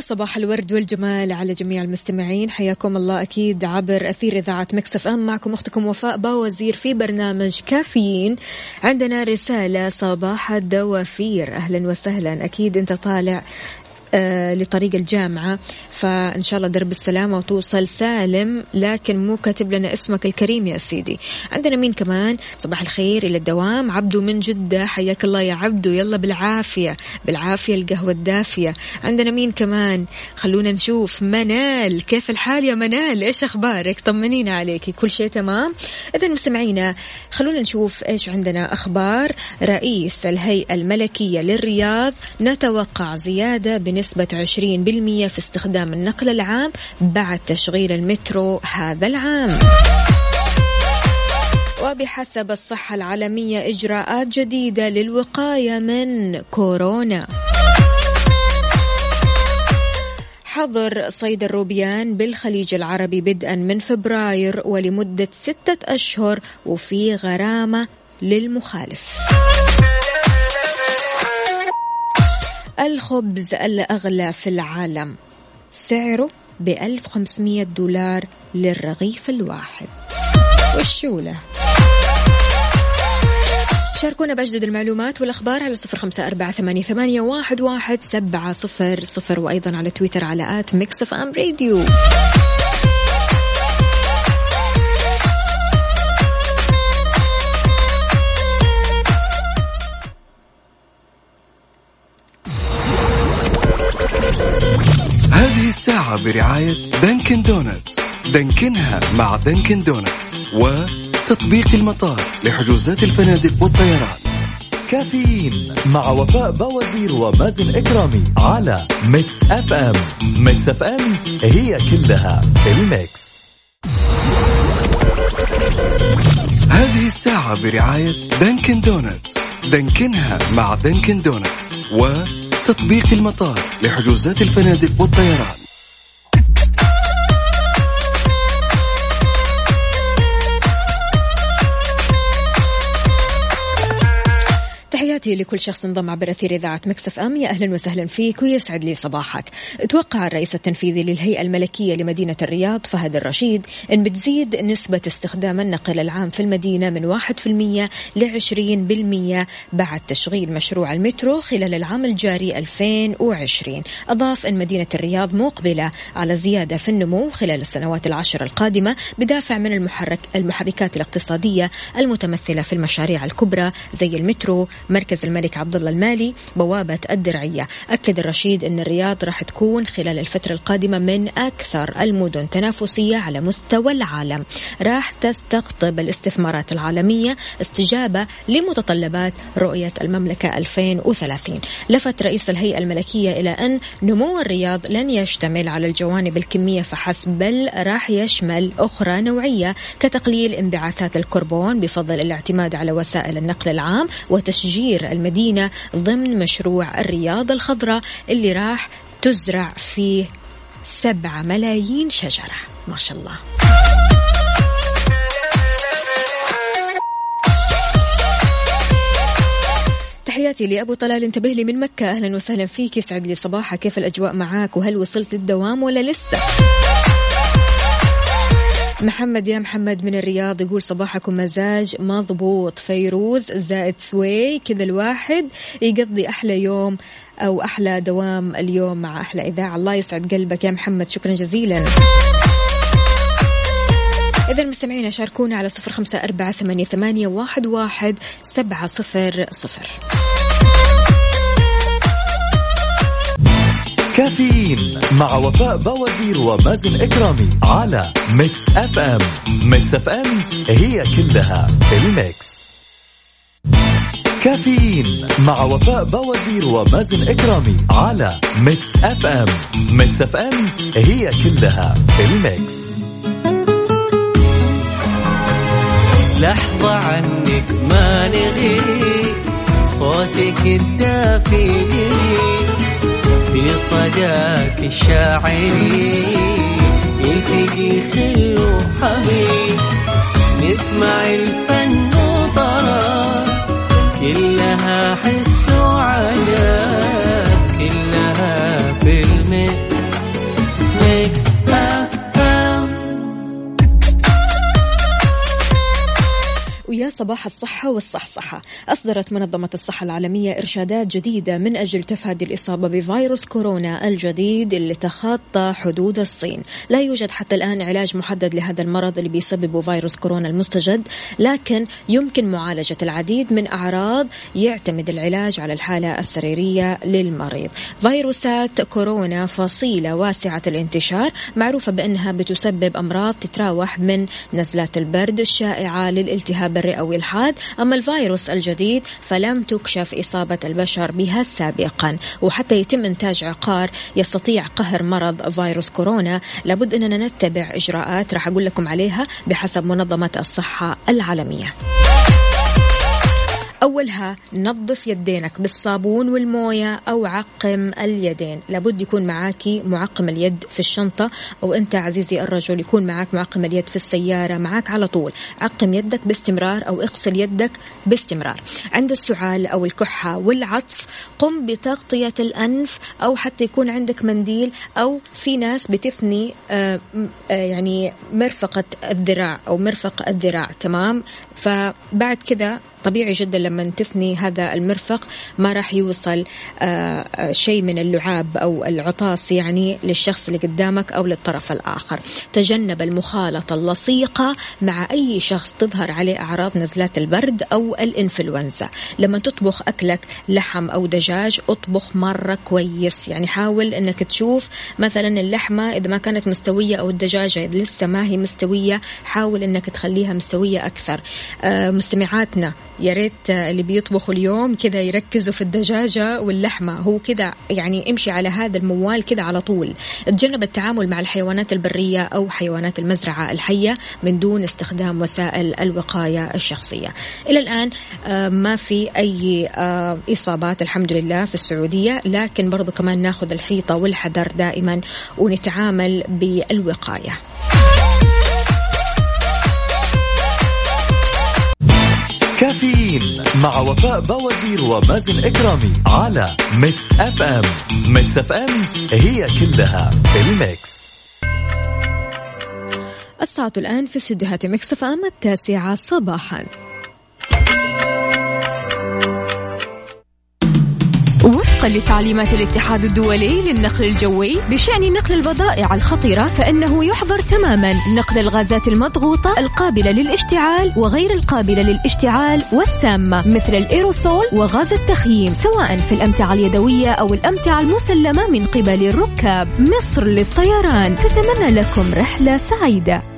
صباح الورد والجمال على جميع المستمعين. حياكم الله أكيد عبر أثير إذاعة Mix FM. معكم أختكم وفاء باوزير في برنامج كافيين. عندنا رسالة صباح الدوافير. أهلا وسهلا. أكيد أنت طالع آه لطريق الجامعة. فإن شاء الله درب السلامة وتوصل سالم لكن مو كاتب لنا اسمك الكريم يا سيدي. عندنا مين كمان؟ صباح الخير إلى الدوام. عبدو من جدة حياك الله يا عبدو. يلا بالعافية بالعافية القهوة الدافية. عندنا مين كمان؟ خلونا نشوف. منال كيف الحال يا منال؟ إيش أخبارك؟ طمنينا عليك كل شيء تمام؟ إذا مستمعينا خلونا نشوف إيش عندنا أخبار. رئيس الهيئة الملكية للرياض نتوقع زيادة بنسبة 20% في استخدام النقل العام بعد تشغيل المترو هذا العام. وبحسب الصحة العالمية إجراءات جديدة للوقاية من كورونا. حظر صيد الروبيان بالخليج العربي بدءا من فبراير ولمدة ستة أشهر وفي غرامة للمخالف. الخبز الأغلى في العالم. سعره ب 1500 دولار للرغيف الواحد. والشولة شاركونا بأجدد المعلومات والأخبار على صفر خمسة أربعة ثمانية, ثمانية واحد, واحد سبعة صفر صفر وأيضا على تويتر على at Mix FM Radio. الساعة برعاية Dunkin' Donuts. دانكنها مع Dunkin' Donuts وتطبيق المطار لحجوزات الفنادق والطيران. كافيين مع وفاء باوزير ومازن إكرامي على Mix FM. Mix FM هي كلها ال mix. هذه الساعة برعاية Dunkin' Donuts. دانكنها مع Dunkin' Donuts وتطبيق المطار لحجوزات الفنادق والطيران. تحياتي لكل شخص انضم عبر أثير إذاعة مكسف أم يا أهلا وسهلا فيك ويسعد لي صباحك. توقع الرئيس التنفيذي للهيئة الملكية لمدينة الرياض فهد الرشيد إن بتزيد نسبة استخدام النقل العام في المدينة من 1% ل 20% بعد تشغيل مشروع المترو خلال العام الجاري 2020. أضاف إن مدينة الرياض مقبلة على زيادة في النمو خلال السنوات العشر القادمة بدافع من المحرك المحركات الاقتصادية المتمثلة في المشاريع الكبرى زي المترو مركز الملك عبد الله المالي بوابة الدرعية. أكد الرشيد أن الرياض راح تكون خلال الفترة القادمة من أكثر المدن تنافسية على مستوى العالم. راح تستقطب الاستثمارات العالمية استجابة لمتطلبات رؤية المملكة 2030 لفت رئيس الهيئة الملكية إلى أن نمو الرياض لن يشتمل على الجوانب الكمية فحسب بل راح يشمل أخرى نوعية كتقليل انبعاثات الكربون بفضل الاعتماد على وسائل النقل العام وتشجيع تشجير المدينة ضمن مشروع الرياض الخضراء اللي راح تزرع فيه سبعة ملايين شجرة. ما شاء الله. تحياتي لأبو طلال انتبه لي من مكة. أهلا وسهلا فيك. يسعد لي صباحك. كيف الأجواء معاك؟ وهل وصلت للدوام ولا لسه؟ محمد يا محمد من الرياض يقول صباحكم مزاج مضبوط. فيروز زائد سوي كذا الواحد يقضي أحلى يوم أو أحلى دوام اليوم مع أحلى إذاعة. الله يسعد قلبك يا محمد. شكرا جزيلا. إذا مستمعينا شاركونا على صفر خمسة أربعة ثمانية, ثمانية واحد, واحد سبعة صفر صفر. كافيين مع وفاء باوزير ومازن إكرامي على Mix FM Mix FM هي كلها ال mix. كافيين مع وفاء باوزير ومازن إكرامي على Mix FM Mix FM هي كلها ال mix. لحظة عنك ما نغيب صوتك الدافي في صداك الشاعري. يلتقي خل وحبيب نسمع الفن وطرب. كلها حس وعجب كلها صباح الصحة والصحصحة. أصدرت منظمة الصحة العالمية إرشادات جديدة من أجل تفادي الإصابة بفيروس كورونا الجديد اللي تخطى حدود الصين. لا يوجد حتى الآن علاج محدد لهذا المرض اللي بيسببه فيروس كورونا المستجد لكن يمكن معالجة العديد من أعراض يعتمد العلاج على الحالة السريرية للمريض. فيروسات كورونا فصيلة واسعة الانتشار معروفة بأنها بتسبب أمراض تتراوح من نزلات البرد الشائعة للالتهاب الرئوي إلحاد أما الفيروس الجديد فلم تكشف إصابة البشر بها سابقا. وحتى يتم إنتاج عقار يستطيع قهر مرض فيروس كورونا لابد أننا نتبع إجراءات راح أقول لكم عليها بحسب منظمة الصحة العالمية. أولها نظف يدينك بالصابون والموية أو عقم اليدين. لابد يكون معاكي معقم اليد في الشنطة أو أنت عزيزي الرجل يكون معك معقم اليد في السيارة معك على طول. عقم يدك باستمرار أو اغسل يدك باستمرار. عند السعال أو الكحة والعطس قم بتغطية الأنف أو حتى يكون عندك منديل أو في ناس بتثني آه آه يعني مرفقة الذراع أو مرفق الذراع تمام؟ فبعد كذا طبيعي جدا لما تثني هذا المرفق ما راح يوصل آه شيء من اللعاب أو العطاس يعني للشخص اللي قدامك أو للطرف الآخر. تجنب المخالطة اللصيقة مع أي شخص تظهر عليه أعراض نزلات البرد أو الإنفلونزا. لما تطبخ أكلك لحم أو دجاج اطبخ مرة كويس. يعني حاول إنك تشوف مثلا اللحمة إذا ما كانت مستوية أو الدجاجة إذا لسه ما هي مستوية حاول إنك تخليها مستوية أكثر. آه مستمعاتنا يا ريت اللي بيطبخوا اليوم كذا يركزوا في الدجاجة واللحمة. هو كذا يعني امشي على هذا الموال كذا على طول. تجنب التعامل مع الحيوانات البرية أو حيوانات المزرعة الحية من دون استخدام وسائل الوقاية الشخصية. إلى الآن ما في أي إصابات الحمد لله في السعودية لكن برضو كمان ناخذ الحيطة والحذر دائما ونتعامل بالوقاية. كافيين مع وفاء باوزير ومازن إكرامي على Mix FM. Mix FM هي كلها ال mix. الساعة الآن في استديوهات Mix FM التاسعة صباحا. وفقا لتعليمات الاتحاد الدولي للنقل الجوي بشأن نقل البضائع الخطيرة فإنه يحظر تماما نقل الغازات المضغوطة القابلة للاشتعال وغير القابلة للاشتعال والسامة مثل الإيروسول وغاز التخييم سواء في الأمتعة اليدوية أو الأمتعة المسلمة من قبل الركاب. مصر للطيران تتمنى لكم رحلة سعيدة.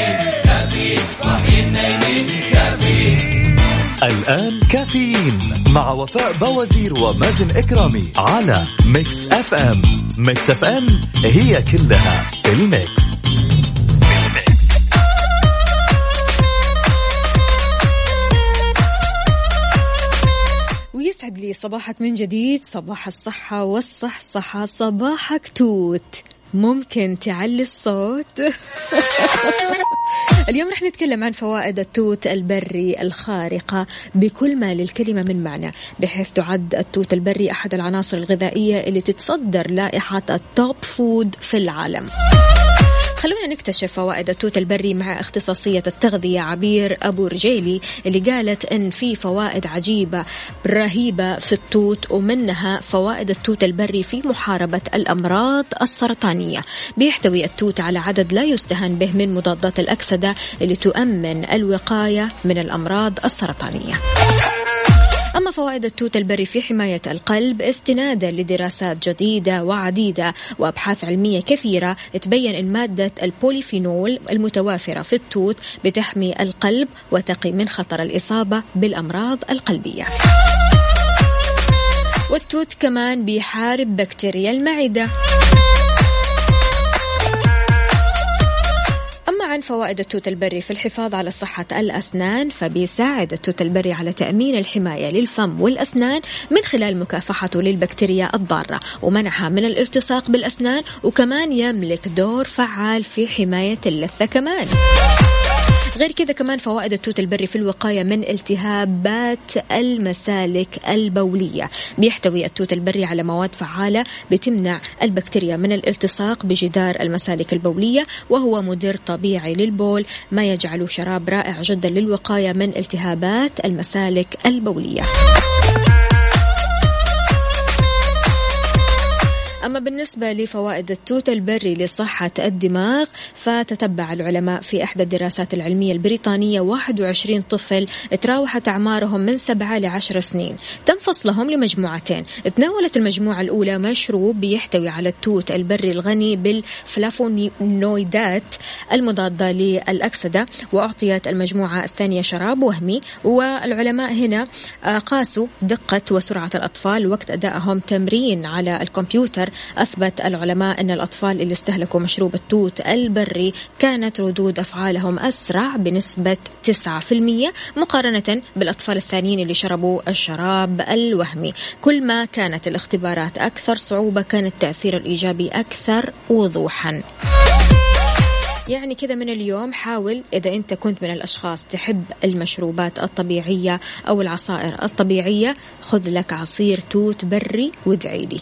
الآن كافيين مع وفاء باوزير ومازن إكرامي على Mix FM. Mix FM هي كلها ال mix. ويسعد لي صباحك من جديد صباح الصحة والصحصحة صباحك توت. ممكن تعلي الصوت. اليوم رح نتكلم عن فوائد التوت البري الخارقة. بكل ما للكلمة من معنى. بحيث تعد التوت البري أحد العناصر الغذائية اللي تتصدر لائحة ال top food في العالم. خلونا نكتشف فوائد التوت البري مع اختصاصية التغذية. عبير أبو رجيلي اللي قالت إن في فوائد عجيبة رهيبة في التوت ومنها فوائد التوت البري في محاربة الأمراض السرطانية. بيحتوي التوت على عدد لا يستهان به من مضادات الأكسدة اللي تؤمن الوقاية من الأمراض السرطانية. أما فوائد التوت البري في حماية القلب استنادا لدراسات جديدة وعديدة وأبحاث علمية كثيرة تبين أن مادة البوليفينول المتوافرة في التوت بتحمي القلب وتقي من خطر الإصابة بالأمراض القلبية. والتوت كمان بيحارب بكتيريا المعدة. أما عن فوائد التوت البري في الحفاظ على صحة الأسنان فبيساعد التوت البري على تأمين الحماية للفم والأسنان من خلال مكافحته للبكتيريا الضارة ومنعها من الالتصاق بالأسنان وكمان يملك دور فعال في حماية اللثة كمان. غير كذا كمان فوائد التوت البري في الوقاية من التهابات المسالك البولية. بيحتوي التوت البري على مواد فعالة بتمنع البكتيريا من الالتصاق بجدار المسالك البولية وهو مدر طبيعي للبول. ما يجعله شراب رائع جدا للوقاية من التهابات المسالك البولية. أما بالنسبة لفوائد التوت البري لصحة الدماغ فتتبع العلماء في إحدى الدراسات العلمية البريطانية 21 طفل تراوحت أعمارهم من 7 ل 10 سنين. تم فصلهم لمجموعتين. تناولت المجموعة الأولى مشروب بيحتوي على التوت البري الغني بالفلافونويدات المضادة للأكسدة وأعطيت المجموعة الثانية شراب وهمي. والعلماء هنا قاسوا دقة وسرعة الأطفال وقت أدائهم تمرين على الكمبيوتر. أثبت العلماء أن الأطفال اللي استهلكوا مشروب التوت البري كانت ردود أفعالهم أسرع بنسبة 9% مقارنة بالأطفال الثانيين اللي شربوا الشراب الوهمي. كل ما كانت الاختبارات أكثر صعوبة كان التأثير الإيجابي أكثر وضوحا. يعني كذا من اليوم حاول إذا أنت كنت من الأشخاص تحب المشروبات الطبيعية أو العصائر الطبيعية خذ لك عصير توت بري وادعي لي.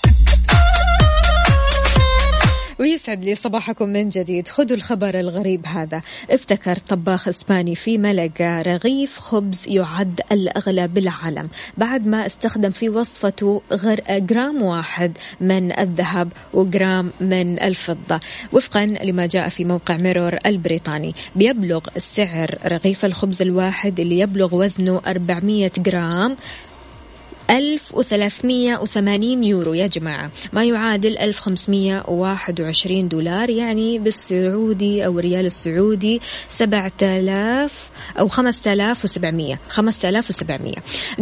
ويسعد لي صباحكم من جديد. خذوا الخبر الغريب هذا. ابتكر طباخ إسباني في ملقا رغيف خبز يعد الاغلى بالعالم بعد ما استخدم في وصفته غير جرام واحد من الذهب وجرام من الفضة. وفقا لما جاء في موقع ميرور البريطاني. بيبلغ سعر رغيف الخبز الواحد اللي يبلغ وزنه 400 جرام 1380 يورو يا جماعة. ما يعادل 1521 دولار يعني بالسعودي أو الريال السعودي 7000 أو 5700 5700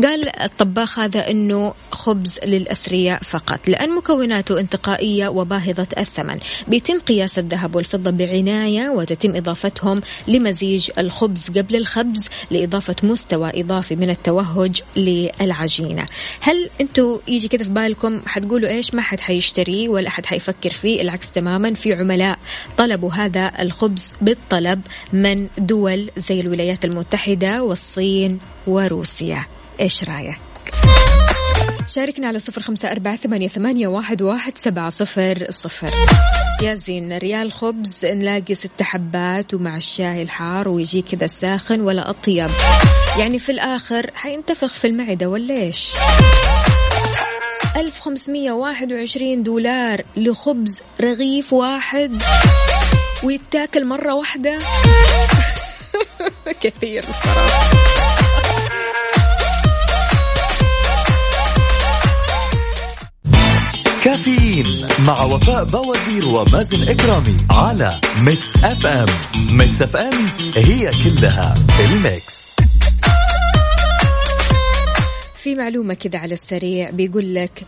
قال الطباخ هذا أنه خبز للأثرياء فقط لأن مكوناته انتقائية وباهظة الثمن. بيتم قياس الذهب والفضة بعناية وتتم إضافتهم لمزيج الخبز قبل الخبز لإضافة مستوى إضافي من التوهج للعجينة. هل أنتوا يجي كذا في بالكم حتقولوا إيش ما حد حيشتريه ولا حد حيفكر فيه؟ العكس تماما في عملاء طلبوا هذا الخبز بالطلب من دول زي الولايات المتحدة والصين وروسيا. إيش رأيك؟ شاركنا على صفر خمسة أربعة ثمانية, واحد, واحد سبعة صفر صفر. يا زين ريال خبز نلاقي ست حبات ومع الشاي الحار ويجي كذا ساخن ولا أطيب. يعني في الآخر حينتفخ في المعدة ولا إيش؟ 1521 دولار لخبز رغيف واحد ويتاكل مرة واحدة. كثير الصراحة. كافيين مع وفاء بوازير ومازن إكرامي على Mix FM. Mix FM هي كلها ال Mix. في معلومة كذا على السريع بيقول لك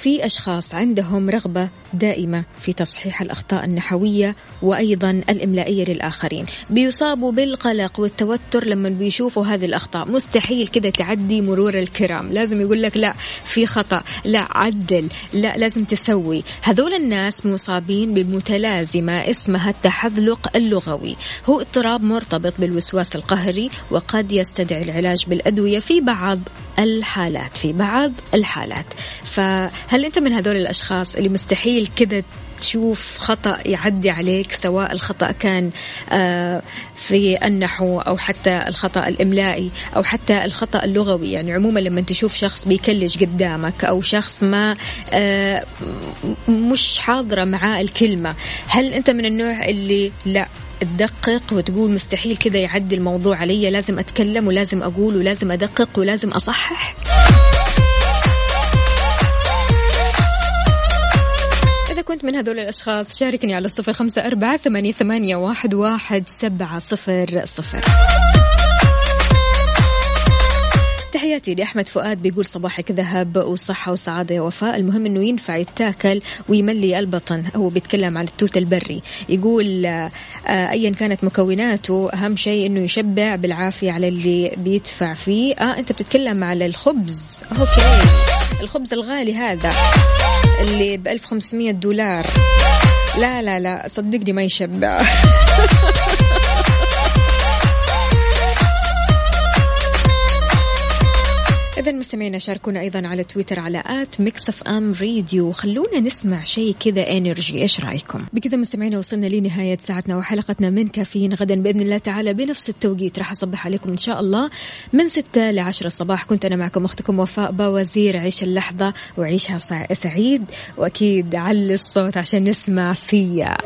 في أشخاص عندهم رغبة دائمة في تصحيح الأخطاء النحوية وأيضا الإملائية للآخرين. بيصابوا بالقلق والتوتر لما بيشوفوا هذه الأخطاء. مستحيل كده تعدي مرور الكرام. لازم يقول لك لا في خطأ. لا عدل. لا لازم تسوي. هذول الناس مصابين بمتلازمة اسمها التحذلق اللغوي. هو اضطراب مرتبط بالوسواس القهري وقد يستدعي العلاج بالأدوية في بعض الحالات في بعض الحالات. فهل أنت من هذول الأشخاص اللي مستحيل كده تشوف خطأ يعدي عليك سواء الخطأ كان آه، في النحو أو حتى الخطأ الإملائي أو حتى الخطأ اللغوي؟ يعني عموما لما تشوف شخص بيكلش قدامك أو شخص ما آه، مش حاضرة معاه الكلمة هل أنت من النوع اللي لا تدقق وتقول مستحيل كذا يعدي الموضوع علي لازم أتكلم ولازم أقول ولازم أدقق ولازم أصحح؟ إذا كنت من هذول الأشخاص شاركني على الصفر خمسة أربعة ثمانية, واحد, سبعة صفر صفر. تحياتي لأحمد فؤاد بيقول صباحك ذهب وصحة وسعادة يا وفاء المهم أنه ينفع يتاكل ويملي البطن. هو بيتكلم عن التوت البري. يقول آه، أيا كانت مكوناته أهم شيء أنه يشبع بالعافية على اللي بيدفع فيه. آه أنت بتتكلم على الخبز. okay. الخبز الغالي هذا اللي ب 1500 دولار. لا لا لا صدقني ما يشبع. إذا مستمعينا شاركونا أيضا على تويتر على at Mix FM Radio. خلونا نسمع شيء كذا energy. إيش رأيكم؟ بكذا مستمعينا وصلنا لنهاية ساعتنا وحلقتنا من كافيين غدا بإذن الله تعالى بنفس التوقيت. راح أصبح عليكم إن شاء الله من 6 ل 10 الصباح. كنت أنا معكم أختكم وفاء باوزير. عيش اللحظة وعيشها سعيد. وأكيد علي الصوت عشان نسمع سيا.